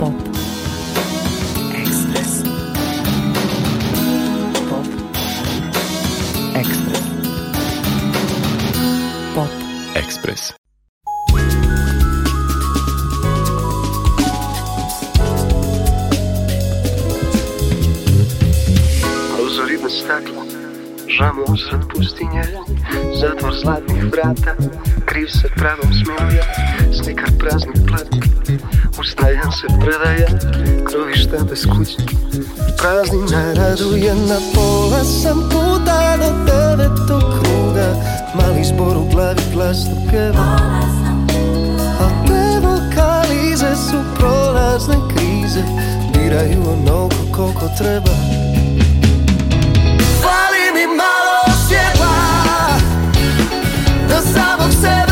Pop. Ekspres. Pop. Ekspres. Pop. Ekspres. Prozorima stakla, žamo usred pustinje Zatvor zlatnih vrata, kriv se pravom smiluje Slikar praznih platni, ustajan se predaje Krovišta bez kuće, praznina raduje Na pola sam puta do devetog kruga. Mali zbor u glavi glasno pjeva. A te vokalize su prolazne krize. Diraju onoliko koliko treba. Fali mi malo svjetla Da samog sebe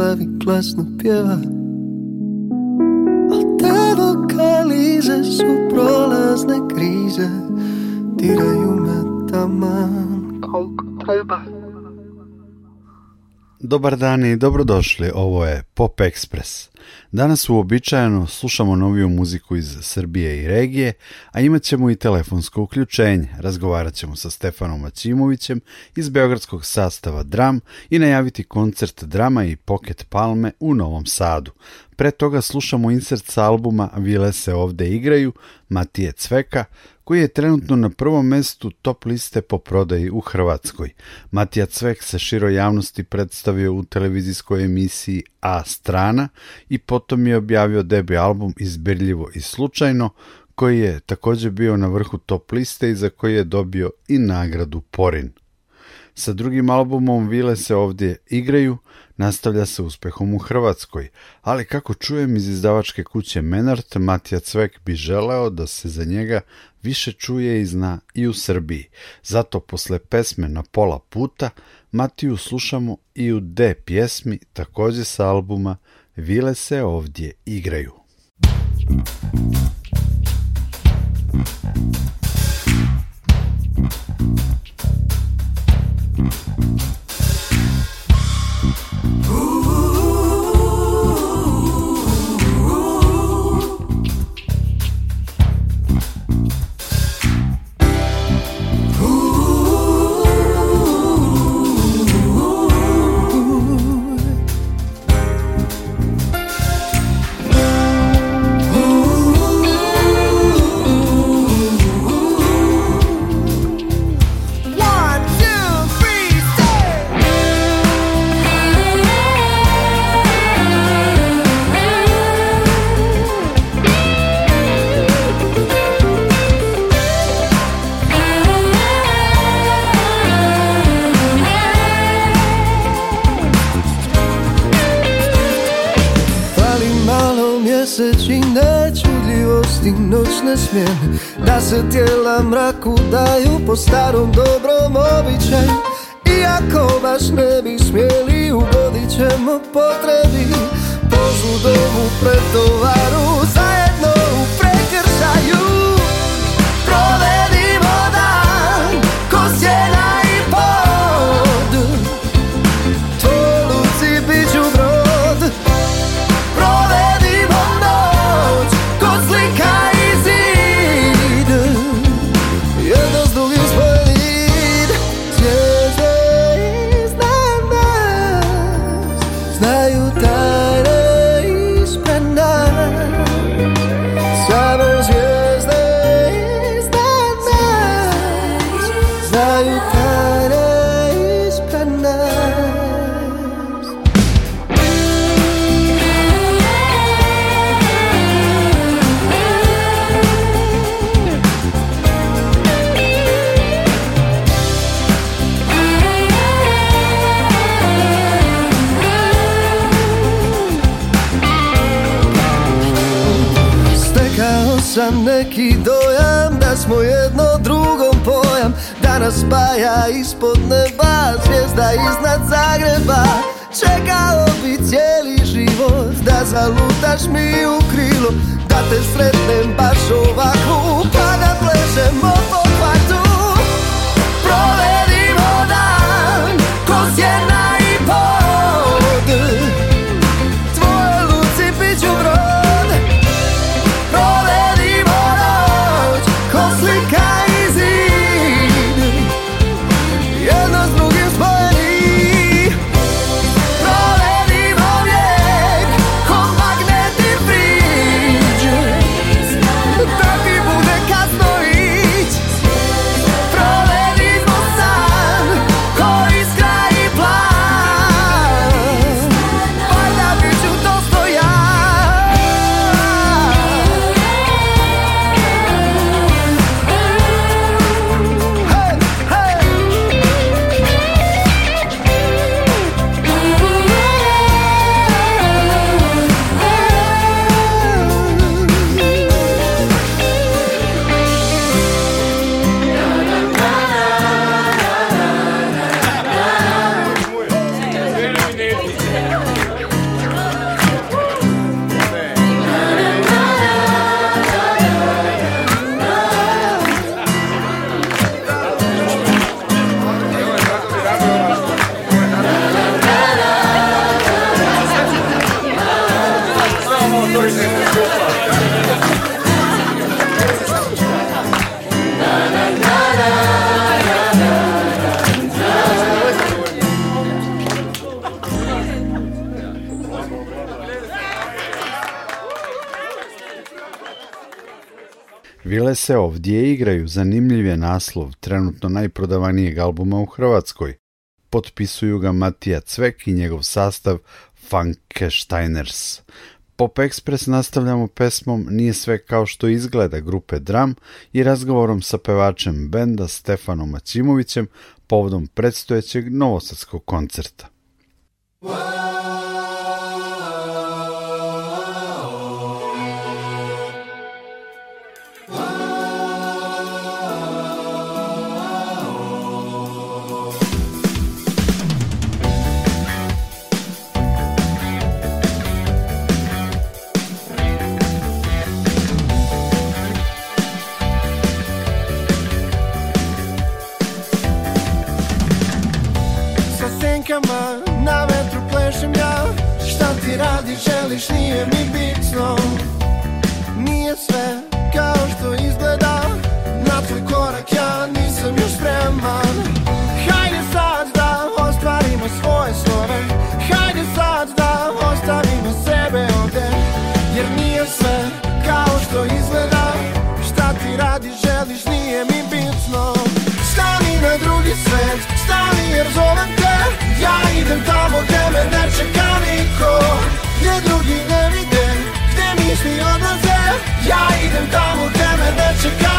glavi glasno pjeva. A te vokalize su prolazne krize Diraju me taman. Koliko treba? Dobar dan i dobrodošli, ovo je Pop Express. Danas uobičajeno slušamo noviju muziku iz Srbije i regije, a imat ćemo i telefonsko uključenje. Razgovarat ćemo sa Stefanom Maćimovićem iz beogradskog sastava Dram i najaviti koncert Drama i Pocket Palme u Novom Sadu. Pre toga slušamo insert sa albuma Vile se ovde igraju Matije Cveka, koji je trenutno na prvom mestu top liste po prodaji u Hrvatskoj. Matija Cvek se široj javnosti predstavio u televizijskoj emisiji A strana i potom je objavio debi album Izbirljivo i slučajno, koji je također bio na vrhu top liste i za koji je dobio i nagradu Porin. Sa drugim albumom Vile se ovdje igraju, nastavlja se uspehom u Hrvatskoj, ali kako čujem iz izdavačke kuće Menart, Matija Cvek bi želeo da se za njega više čuje i zna i u Srbiji. Zato posle pesme na pola puta Matiju slušamo i u D pjesmi također sa albuma Vile se ovdje igraju. Neki dojam da smo jedno drugom pojam. Da nas spaja ispod neba zvijezda iznad Zagreba. Čekao bi cijeli život da zalutaš mi u krilo Da te sretnem baš ovako pa da plešemo Vile se ovdje igraju, zanimljiv je naslov trenutno najprodavanijeg albuma u Hrvatskoj. Potpisuju ga Matija Cvek i njegov sastav Funkesteiners. Pop Express nastavljamo pesmom Nije sve kao što izgleda grupe Dram i razgovorom sa pevačem benda Stefanom Maćimovićem povodom predstojećeg novosadskog koncerta. želiš nije mi bitno. Nije sve kao što izgleda. Na tvoj korak ja nisam još spreman. Hajde sad da ostvarimo svoje slove Hajde sad da ostavimo sebe ovde. Jer nije sve kao što izgleda. Šta ti radi želiš nije mi bitno. Stani na drugi svet, stani jer zovem te? Ja idem tamo gde me ne čeka niko. Čuli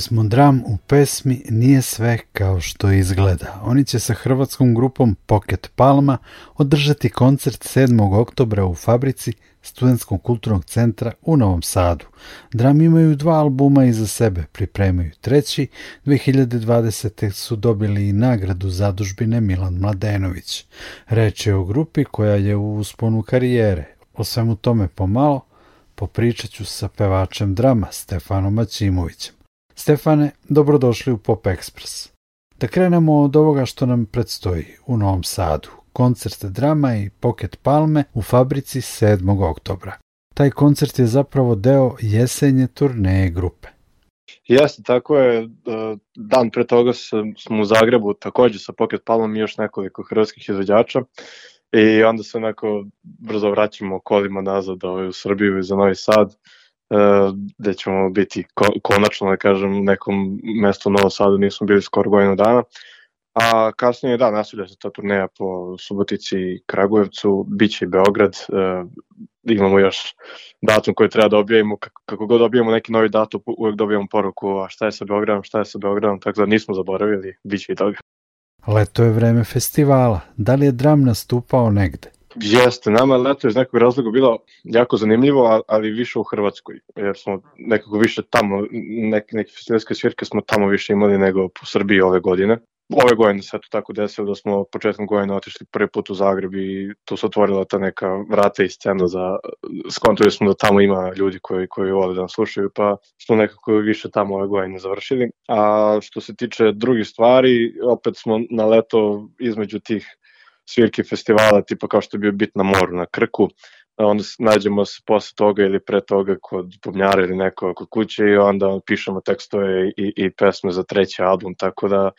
smo dram u pesmi Nije sve kao što izgleda. Oni će sa hrvatskom grupom Pocket Palma održati koncert 7. oktobra u fabrici Studentskog kulturnog centra u Novom Sadu. Dram imaju dva albuma iza sebe, pripremaju treći, 2020. su dobili i nagradu zadužbine Milan Mladenović. Reč je o grupi koja je u usponu karijere. O svemu tome pomalo popričat ću sa pevačem drama Stefanom Maćimovićem. Stefane, dobrodošli u Pop Express. Da krenemo od ovoga što nam predstoji u Novom Sadu. Koncert drama i Pocket Palme u fabrici 7. oktobra. Taj koncert je zapravo deo jesenje turneje grupe. Jeste, tako je. E, dan pre toga smo u Zagrebu takođe sa Pocket Palmom i još nekoliko hrvatskih izvođača i onda se onako brzo vraćamo kolima nazad ovaj, u Srbiju i za Novi Sad gde ćemo biti konačno, da kažem, nekom mestu u Novom Sadu, nismo bili skoro godinu dana. A kasnije, da, nasilja se ta turneja po Subotici i Kragujevcu, bit će i Beograd, e, imamo još datum koji treba da objavimo, kako, kako god dobijemo neki novi datum, uvek dobijamo poruku a šta je sa Beogradom, šta je sa Beogradom, tako da nismo zaboravili, bit će i toga. Leto je vreme festivala, da li je dram nastupao negde? Jeste, nama je leto iz nekog razloga bilo jako zanimljivo, ali više u Hrvatskoj, jer smo nekako više tamo, neke, neke festivalske svirke smo tamo više imali nego po Srbiji ove godine ove godine se to tako desilo da smo početkom godine otišli prvi put u Zagreb i tu se otvorila ta neka vrata i scena za, skontili smo da tamo ima ljudi koji, koji vole da nas slušaju, pa smo nekako više tamo ove godine završili. A što se tiče drugih stvari, opet smo na leto između tih svirki festivala, tipa kao što je bio bit na moru, na Krku, onda nađemo se posle toga ili pre toga kod bubnjara ili neko kod kuće i onda pišemo tekstove i, i pesme za treći album, tako da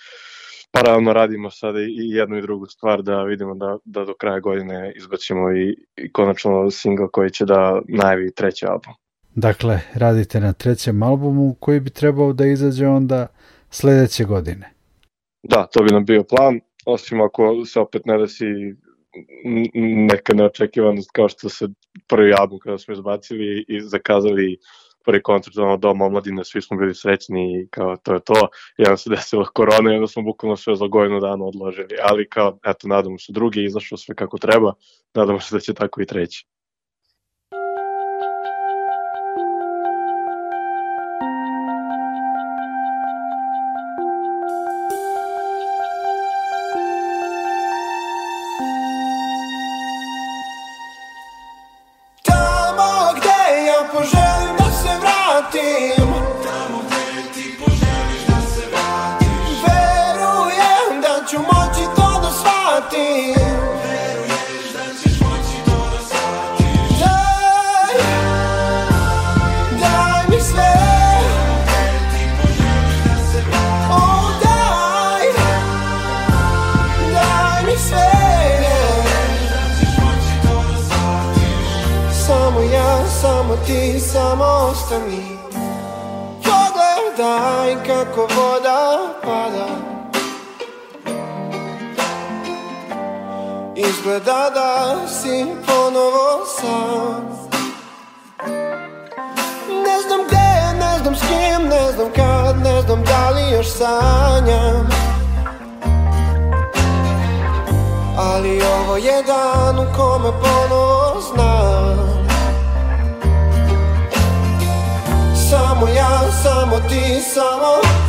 paralelno radimo sada i jednu i drugu stvar da vidimo da, da do kraja godine izbacimo i, i konačno single koji će da najavi treći album. Dakle, radite na trećem albumu koji bi trebao da izađe onda sledeće godine. Da, to bi nam bio plan, osim ako se opet ne desi neka neočekivanost kao što se prvi album kada smo izbacili i zakazali prvi koncert ono doma omladine, svi smo bili srećni i kao to je to. I onda se desila korona i onda smo bukvalno sve za godinu dana odložili. Ali kao, eto, nadamo se drugi, izašao sve kako treba, nadamo se da će tako i treći. kako voda pada Izgleda da si ponovo sam. Ne znam gde, ne znam s kim, ne znam kad, ne znam da li još sanjam. Ali ovo je dan u kome ponovo znam. Samo ja, samo ti, samo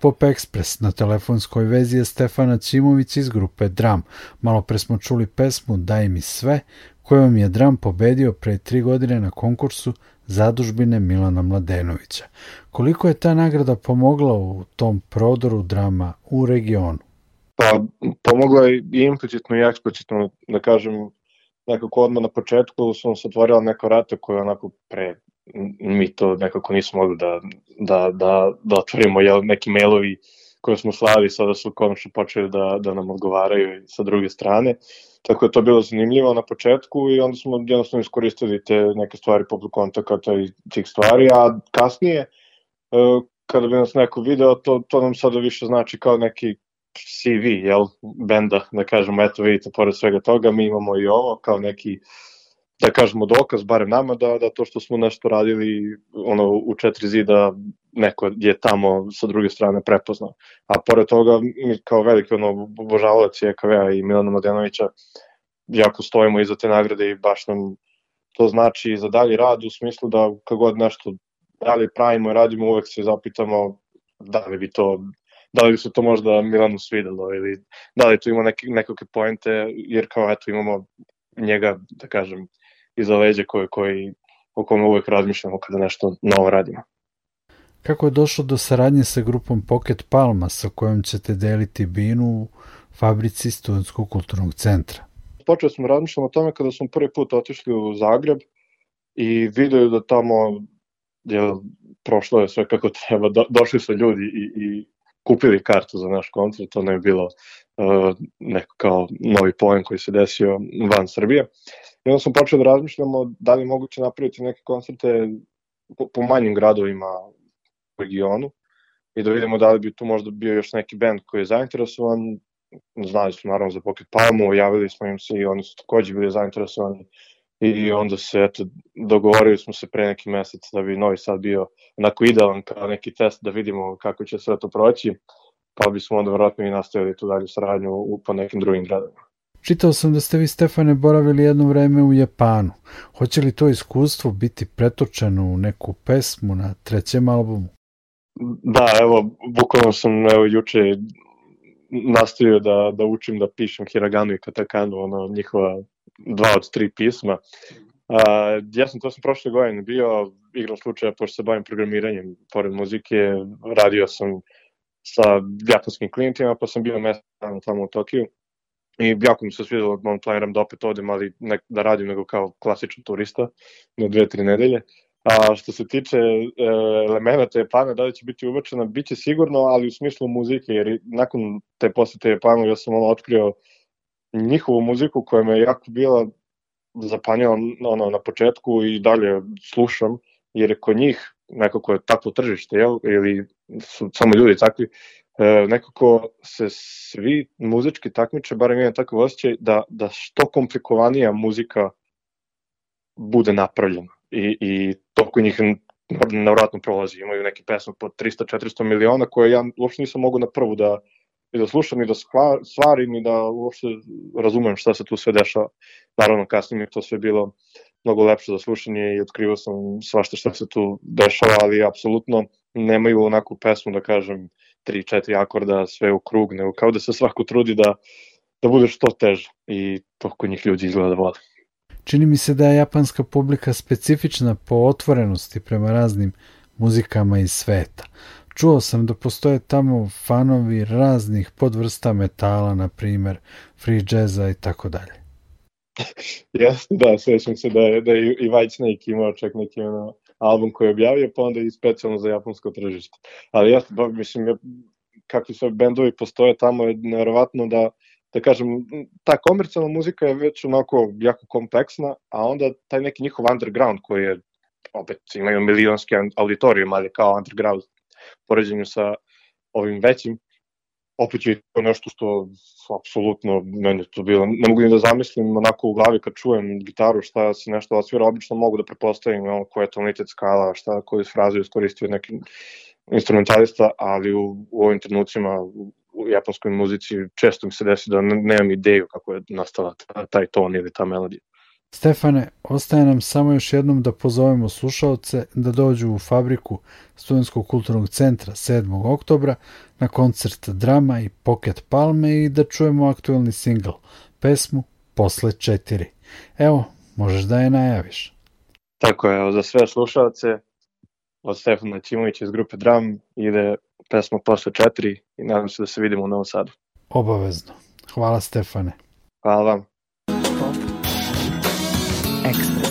Pop Express, na telefonskoj vezi je Stefana Ćimović iz grupe Dram. Malo pre smo čuli pesmu Daj mi sve, kojom je Dram pobedio pre tri godine na konkursu zadužbine Milana Mladenovića. Koliko je ta nagrada pomogla u tom prodoru drama u regionu? Pa pomogla je i implicitno i eksplicitno, da kažem, nekako odmah na početku sam se otvorila neka vrata koja onako pre mi to nekako nismo mogli da, da, da, da otvorimo, jel, neki mailovi koje smo slali sada su konačno počeli da, da nam odgovaraju sa druge strane. Tako je to bilo zanimljivo na početku i onda smo jednostavno iskoristili te neke stvari poput kontakata i tih stvari, a kasnije e, kada bi nas neko video, to, to nam sada više znači kao neki CV, jel, benda, da kažemo, eto vidite, pored svega toga, mi imamo i ovo kao neki da kažemo dokaz, barem nama, da, da to što smo nešto radili ono, u četiri zida neko je tamo sa druge strane prepoznao. A pored toga, mi kao veliki ono, obožavalac JKV-a i Milana Mladenovića jako stojimo iza te nagrade i baš nam to znači za dalji rad u smislu da kagod nešto dalje pravimo i radimo, uvek se zapitamo da li bi to da li bi se to možda Milanu svidelo ili da li tu ima neke, nekakve poente, jer kao eto imamo njega, da kažem, iza leđa koji, koji, o kome uvek razmišljamo kada nešto novo radimo. Kako je došlo do saradnje sa grupom Pocket Palma sa kojom ćete deliti binu u fabrici Studentskog kulturnog centra? Počeli smo razmišljati o tome kada smo prvi put otišli u Zagreb i video da tamo je prošlo je sve kako treba, do, došli su ljudi i, i kupili kartu za naš koncert, to ne je bilo uh, neko kao novi poen koji se desio van Srbije. I onda smo počeli da razmišljamo da li je moguće napraviti neke koncerte po, po manjim gradovima u regionu i da vidimo da li bi tu možda bio još neki band koji je zainteresovan. Znali smo naravno za Pocket Palmu, javili smo im se i oni su takođe bili zainteresovani i onda se eto, dogovorili smo se pre neki mesec da bi Novi Sad bio onako idealan kao neki test da vidimo kako će sve to proći, pa bismo onda vratno i nastavili tu dalju saradnju u, po nekim drugim gradovima. Čitao sam da ste vi, Stefane, boravili jedno vreme u Japanu. Hoće li to iskustvo biti pretočeno u neku pesmu na trećem albumu? Da, evo, bukvalno sam evo, juče nastavio da, da učim da pišem hiraganu i katakanu, ono, njihova dva od tri pisma. Uh, ja sam, to sam prošle godine bio, igram slučaja, pošto se bavim programiranjem, pored muzike, radio sam sa japanskim klijentima, pa sam bio mesec tamo u Tokiju i jako mi se svidelo, da planiram da opet odem, ali ne, da radim nego kao klasičan turista na dve, tri nedelje. A što se tiče e, elemenata Japana, da li će biti uvrčena, bit će sigurno, ali u smislu muzike, jer nakon te posete Japanu ja sam ono otkrio njihovu muziku koja me jako bila zapanjala ono, na početku i dalje slušam, jer je kod njih nekako je takvo tržište, jel? ili su samo ljudi takvi, e, nekako se svi muzički takmiče, barem imam takav osjećaj, da, da što komplikovanija muzika bude napravljena. I, i to kod njih navratno prolazi. Imaju neke pesme po 300-400 miliona koje ja uopšte nisam mogu na prvu da, i da slušam i da stvarim i da uopšte razumem šta se tu sve dešava. Naravno, kasnije mi to sve bilo mnogo lepše za slušanje i otkrivao sam svašta šta se tu dešava, ali apsolutno nemaju onakvu pesmu da kažem tri, četiri akorda, sve u krug, nego kao da se svako trudi da, da bude što teže i to kod njih ljudi izgleda da vole. Čini mi se da je japanska publika specifična po otvorenosti prema raznim muzikama iz sveta. Čuo sam da postoje tamo fanovi raznih podvrsta metala, na primer, free jazza i tako dalje. Jeste, da, svećam se da je, da je i White Snake imao čak neki ono, album koji je objavio, pa onda i specijalno za japansko tržište. Ali jeste, ba, mislim, ja, kakvi sve bendovi postoje tamo je nevjerovatno da, da kažem, ta komercijalna muzika je već onako jako kompleksna, a onda taj neki njihov underground koji je, opet imaju milionski auditorijum, ali kao underground poređenju sa ovim većim, opet je to nešto što apsolutno meni to bilo, ne mogu ni da zamislim onako u glavi kad čujem gitaru šta se nešto osvira, obično mogu da prepostavim ono, koja je tonitet skala, šta koju frazu iskoristio neki instrumentalista, ali u, u ovim trenucima u japanskoj muzici često mi se desi da nemam ideju kako je nastala taj ton ili ta melodija. Stefane, ostaje nam samo još jednom da pozovemo slušaoce da dođu u fabriku Studenskog kulturnog centra 7. oktobra na koncert drama i Pocket Palme i da čujemo aktuelni singl, pesmu Posle četiri. Evo, možeš da je najaviš. Tako je, za sve slušalce od Stefana Ćimovića iz grupe Dram ide pesma Posle četiri i nadam se da se vidimo u Novom Sadu. Obavezno. Hvala Stefane. Hvala vam. Ekspres.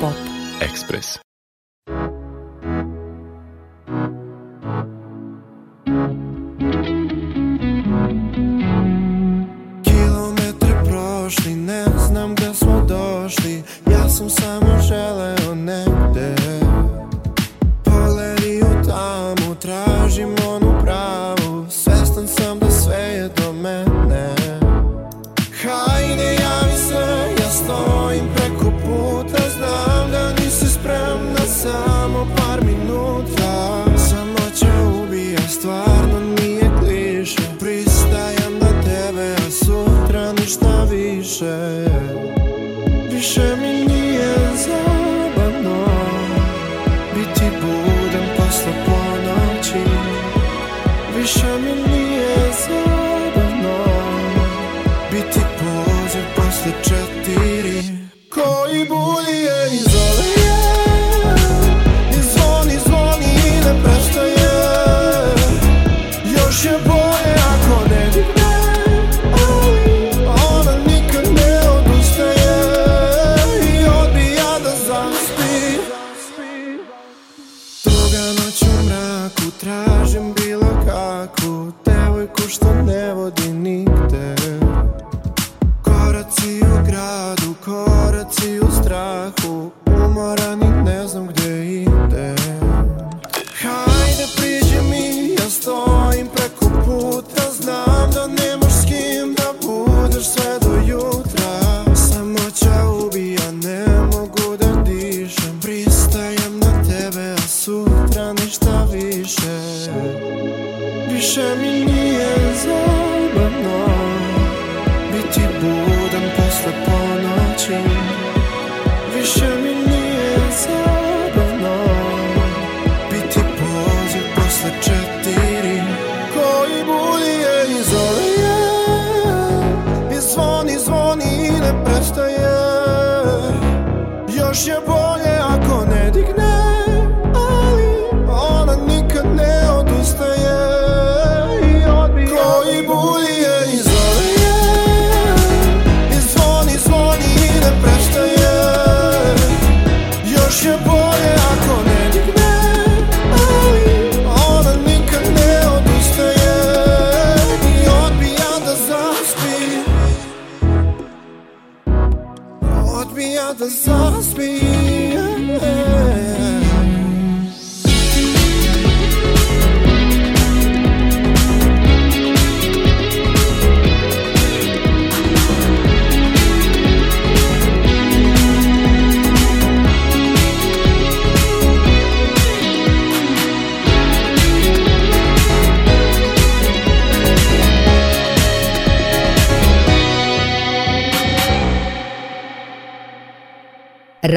Pop. Ekspres.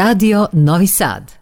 Radio Novi Sad.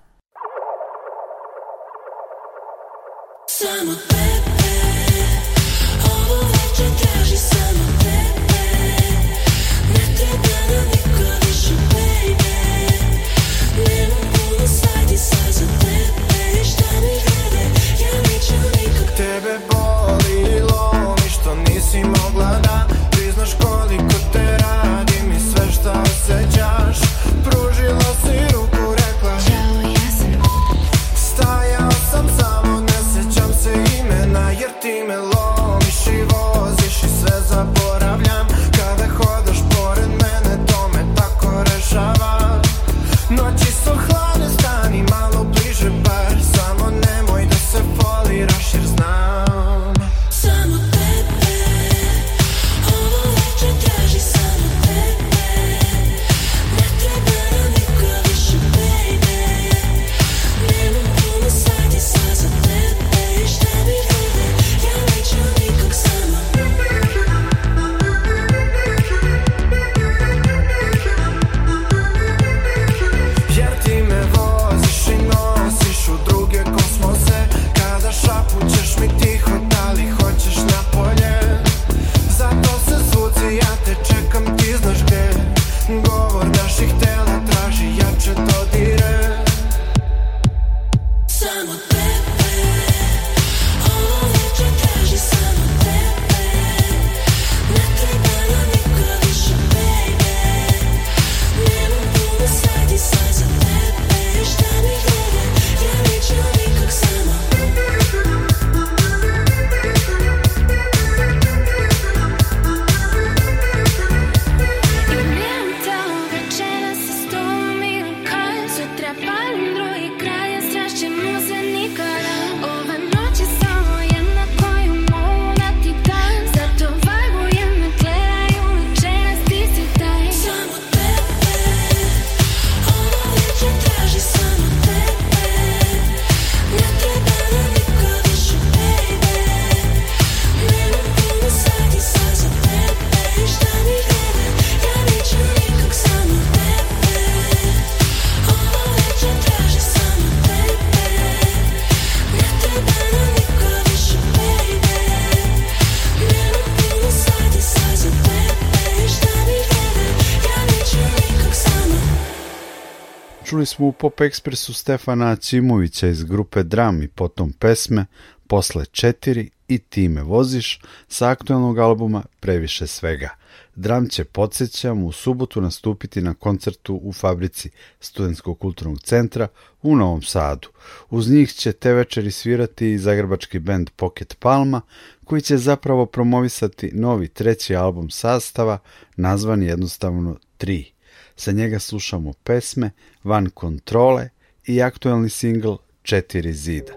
Smo u Pop Ekspresu Stefana Ćimovića iz grupe Dram i potom pesme Posle četiri i Ti me voziš sa aktualnog albuma Previše svega. Dram će, podsjećam, u subotu nastupiti na koncertu u fabrici Studentskog kulturnog centra u Novom Sadu. Uz njih će te večeri svirati i zagrebački bend Pocket Palma, koji će zapravo promovisati novi treći album sastava, nazvan jednostavno 3. Sa njega slušamo pesme Van kontrole i aktuelni singl Četiri zida.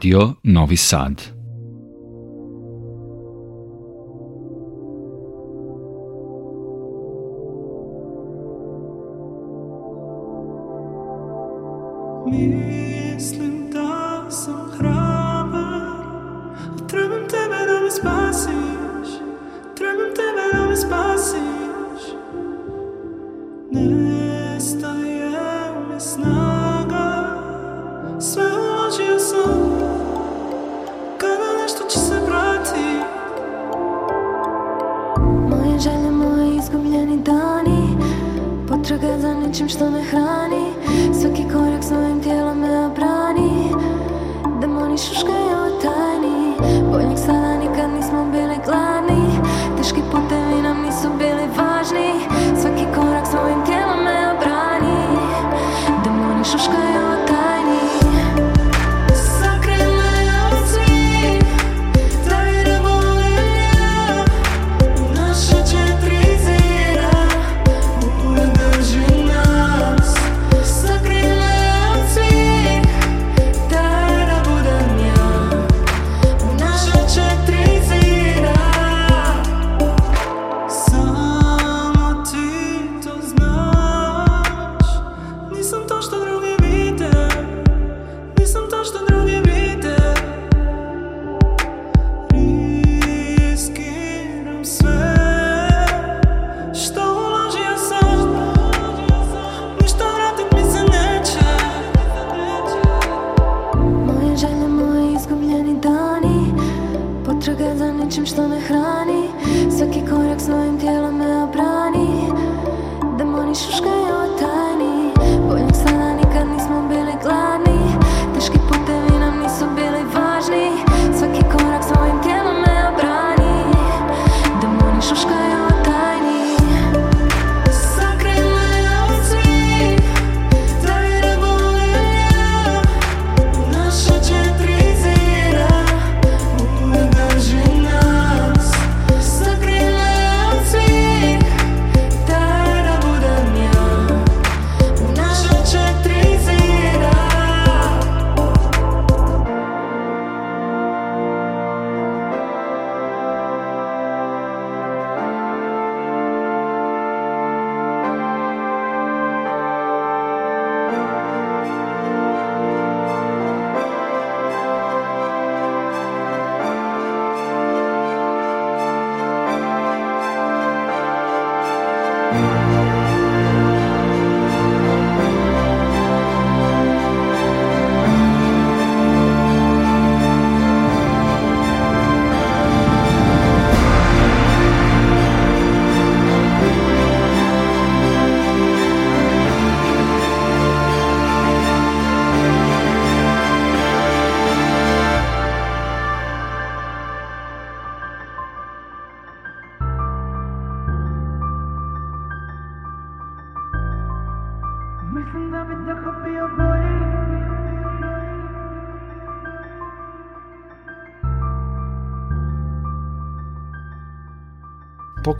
Radio Novi Sad.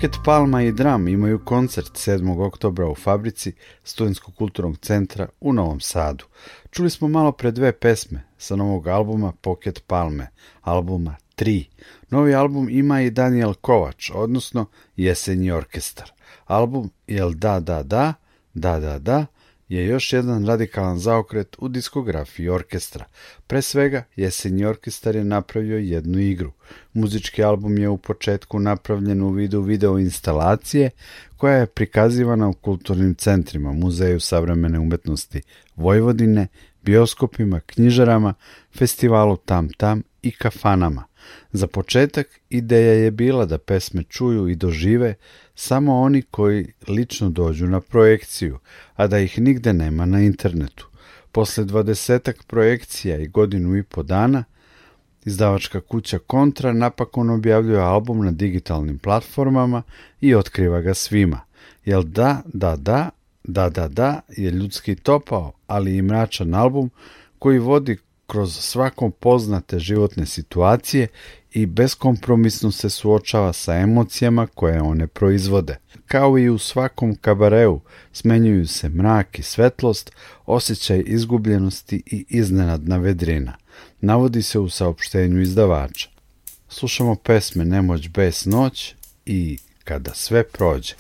Pocket Palma i Dram imaju koncert 7. oktobra u fabrici Studentskog kulturnog centra u Novom Sadu. Čuli smo malo pre dve pesme sa novog albuma Pocket Palme, albuma 3. Novi album ima i Daniel Kovač, odnosno Jesenji orkestar. Album Jel da da da, da da da, je još jedan radikalan zaokret u diskografiji orkestra. Pre svega, Jesenji orkestar je napravio jednu igru. Muzički album je u početku napravljen u vidu video instalacije koja je prikazivana u kulturnim centrima, Muzeju savremene umetnosti Vojvodine, bioskopima, knjižarama, festivalu Tam Tam i kafanama. Za početak ideja je bila da pesme čuju i dožive samo oni koji lično dođu na projekciju, a da ih nigde nema na internetu. Posle dvadesetak projekcija i godinu i po dana, izdavačka kuća Kontra napakon objavljuje album na digitalnim platformama i otkriva ga svima. Jel da, da, da, da, da, da je ljudski topao, ali i mračan album koji vodi kroz svakom poznate životne situacije i beskompromisno se suočava sa emocijama koje one proizvode. Kao i u svakom kabareu, smenjuju se mrak i svetlost, osjećaj izgubljenosti i iznenadna vedrina. navodi se u saopštenju izdavača. Slušamo pesme Nemoć bes noć i Kada sve prođe.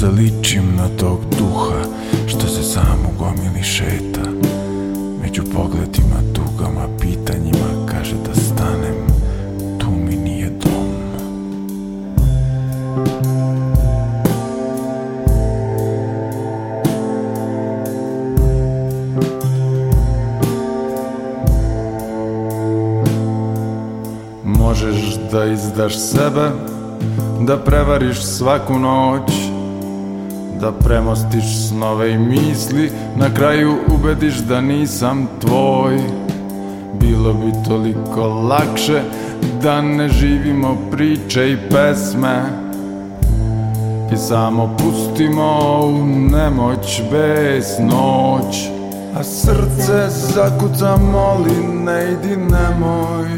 Kad zaličim na tog duha Što se sam u gomili šeta. Među pogledima, tugama, pitanjima Kaže da stanem Tu mi nije dom. Možeš da izdaš sebe Da prevariš svaku noć Da premostiš snove i misli Na kraju ubediš da nisam tvoj. Bilo bi toliko lakše Da ne živimo priče i pesme I samo pustimo u nemoć bez noć. A srce zakuca moli ne idi nemoj.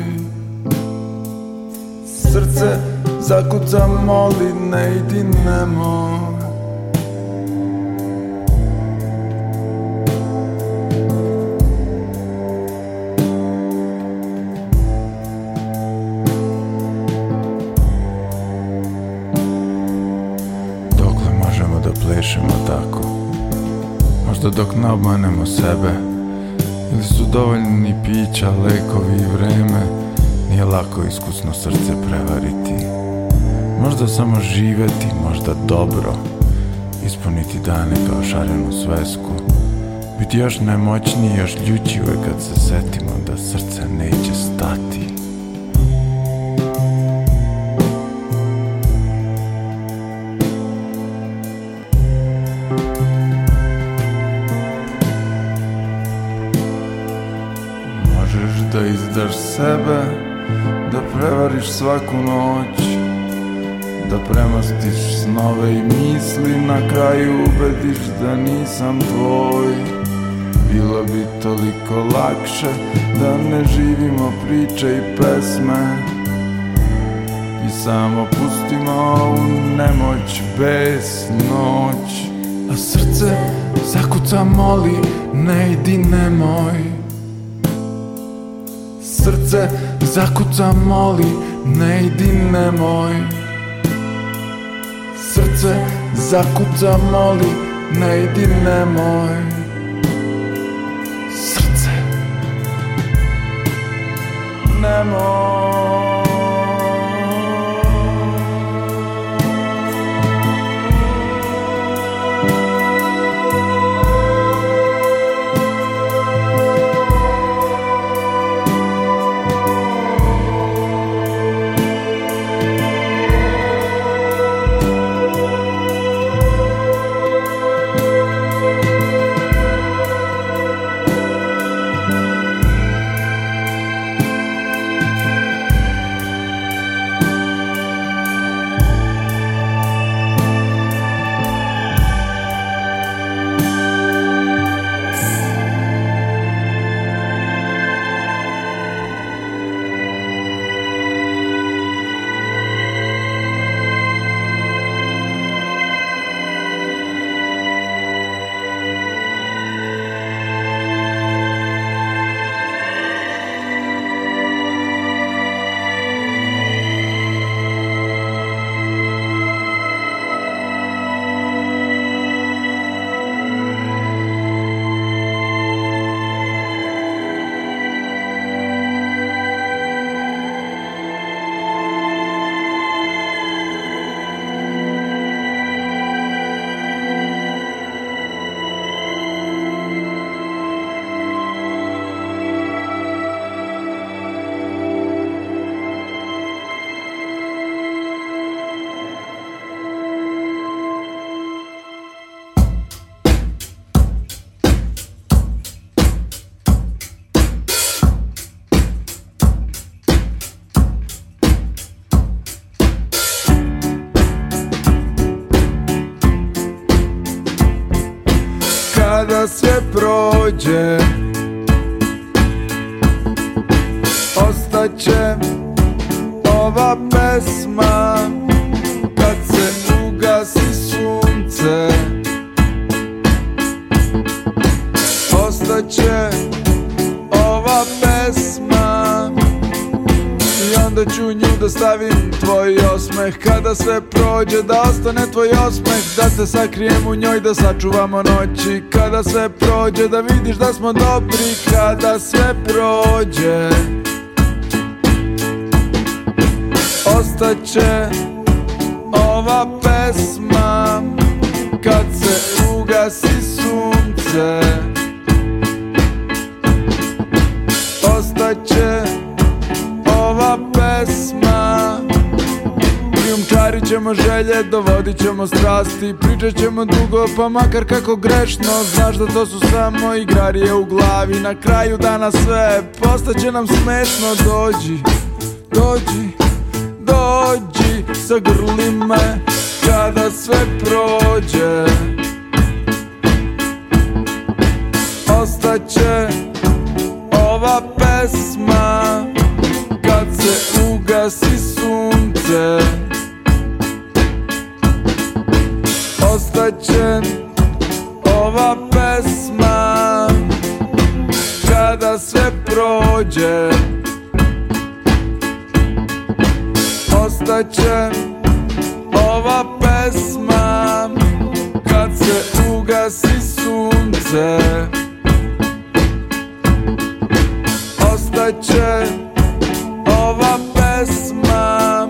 Srce zakuca moli ne idi nemoj plešemo tako. Možda dok ne obmanemo sebe Ili su dovoljni pića, lekovi i vreme Nije lako iskusno srce prevariti. Možda samo živeti, možda dobro Ispuniti dane kao šarenu svesku Biti još nemoćniji, još ljući kad se setimo da srce neće stati sebe Da prevariš svaku noć Da premostiš snove i misli Na kraju ubediš da nisam tvoj. Bilo bi toliko lakše Da ne živimo priče i pesme I samo pustimo u nemoć bez noć. A srce zakuca moli Ne idi nemoj zakuca moli Ne idi nemoj. Srce zakuca moli Ne idi nemoj. Srce. Nemoj Ostaće ova pesma kad se ugasi sunce. Ostaće ova pesma I onda ću nju da stavim tvoj osmeh. Kada sve prođe da ostane tvoj osmeh Da te sakrijem u njoj da sačuvamo noći. Kada sve prođe da vidiš da smo dobri Kada sve prođe Ostaće ova pesma Kad se ugasi sunce. Ostaće ova pesma. Krijumčarit ćemo želje, dovodit ćemo strasti Pričat ćemo dugo, pa makar kako grešno. Znaš da to su samo igrarije u glavi Na kraju dana sve, postaće nam smešno. Dođi, dođi, dođi Zagrli me kada sve prođe. Ostaće ova pesma kad se ugasi sunce. Ostaće ova pesma kada sve prođe Ostaće ova pesma kad se ugasi sunce Ostaće ova pesma.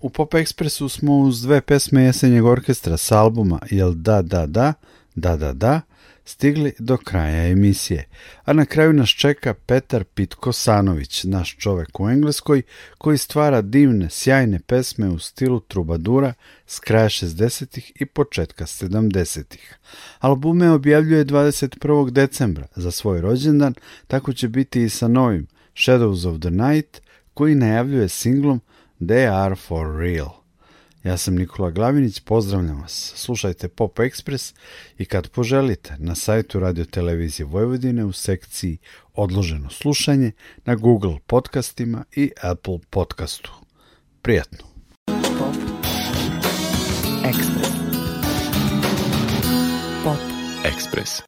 U Pop Expressu smo uz dve pesme jesenjeg orkestra s albuma Jel da da da, da da da, stigli do kraja emisije. A na kraju nas čeka Petar Pitko Sanović, naš čovek u Engleskoj, koji stvara divne, sjajne pesme u stilu trubadura s kraja 60. i početka 70. Albume objavljuje 21. decembra za svoj rođendan, tako će biti i sa novim Shadows of the Night, koji najavljuje singlom They are for real. Ja sam Nikola Glavinić, pozdravljam vas. Slušajte Pop Express i kad poželite na sajtu Radio Televizije Vojvodine u sekciji Odloženo slušanje na Google podcastima i Apple podcastu. Prijatno! Ekspres. Pop. Ekspres.